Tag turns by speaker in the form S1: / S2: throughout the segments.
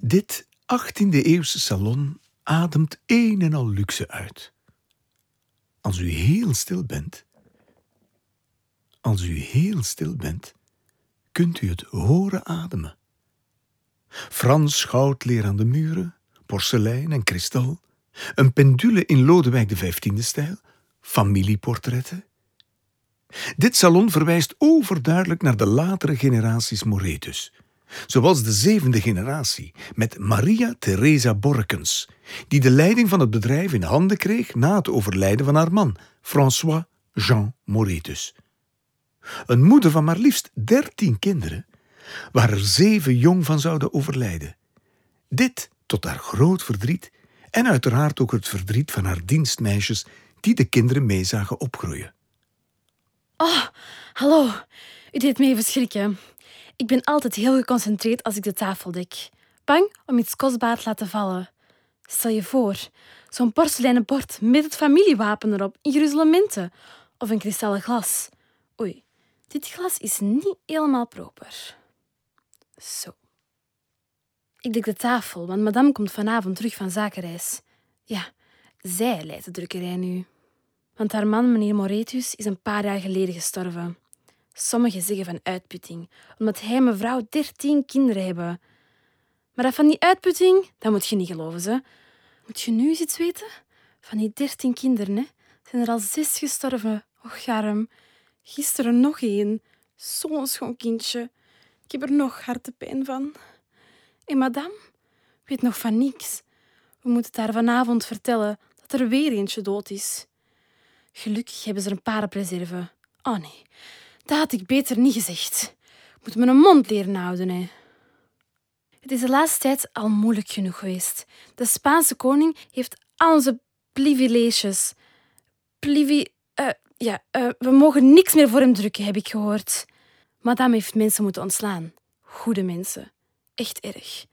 S1: Dit 18e-eeuwse salon ademt een en al luxe uit. Als u heel stil bent, als u heel stil bent, kunt u het horen ademen. Frans goudleer aan de muren, porselein en kristal, een pendule in Lodewijk XV-stijl, familieportretten. Dit salon verwijst overduidelijk naar de latere generaties Moretus, zoals de zevende generatie met Maria Theresa Borkens, die de leiding van het bedrijf in handen kreeg na het overlijden van haar man, François Jean Moretus. Een moeder van maar liefst dertien kinderen, waar er zeven jong van zouden overlijden. Dit tot haar groot verdriet en uiteraard ook het verdriet van haar dienstmeisjes die de kinderen mee zagen opgroeien.
S2: Oh, hallo. U deed me even schrikken. Ik ben altijd heel geconcentreerd als ik de tafel dek. Bang om iets kostbaar te laten vallen. Stel je voor, zo'n porseleinen bord met het familiewapen erop in gruzelementen of een kristallen glas. Oei, dit glas is niet helemaal proper. Zo. Ik dek de tafel, want madame komt vanavond terug van zakenreis. Ja, zij leidt de drukkerij nu. Want haar man, meneer Moretus, is een paar jaar geleden gestorven. Sommigen zeggen van uitputting, omdat hij en mevrouw dertien kinderen hebben. Maar dat van die uitputting, dat moet je niet geloven, ze. Moet je nu eens iets weten? Van die dertien kinderen, hè, zijn er al zes gestorven. Och, arm. Gisteren nog één. Zo'n schoon kindje. Ik heb er nog hartepijn van. En madame weet nog van niks. We moeten haar vanavond vertellen dat er weer eentje dood is. Gelukkig hebben ze er een paar op reserve. Oh nee, dat had ik beter niet gezegd. Moet mijn mond leren houden. Hè. Het is de laatste tijd al moeilijk genoeg geweest. De Spaanse koning heeft al onze privileges. Privi... eh, ja, eh, we mogen niks meer voor hem drukken, heb ik gehoord. Madame heeft mensen moeten ontslaan. Goede mensen. Echt erg.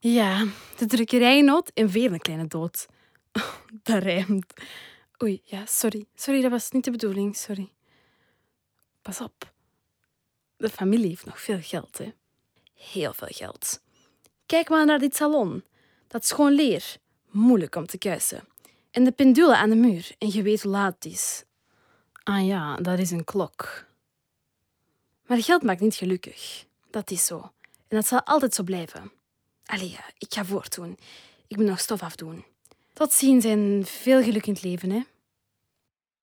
S2: Ja, de drukkerijnood en veel een kleine dood. Dat rijmt. Oei, ja, sorry. Sorry, dat was niet de bedoeling. Sorry. Pas op. De familie heeft nog veel geld, hè. Heel veel geld. Kijk maar naar dit salon. Dat is gewoon leer. Moeilijk om te kuisen. En de pendule aan de muur. En je weet hoe laat het is. Ah ja, dat is een klok. Maar geld maakt niet gelukkig. Dat is zo. En dat zal altijd zo blijven. Allee, ik ga voortdoen. Ik moet nog stof afdoen. Tot ziens en veel geluk in het leven, hè.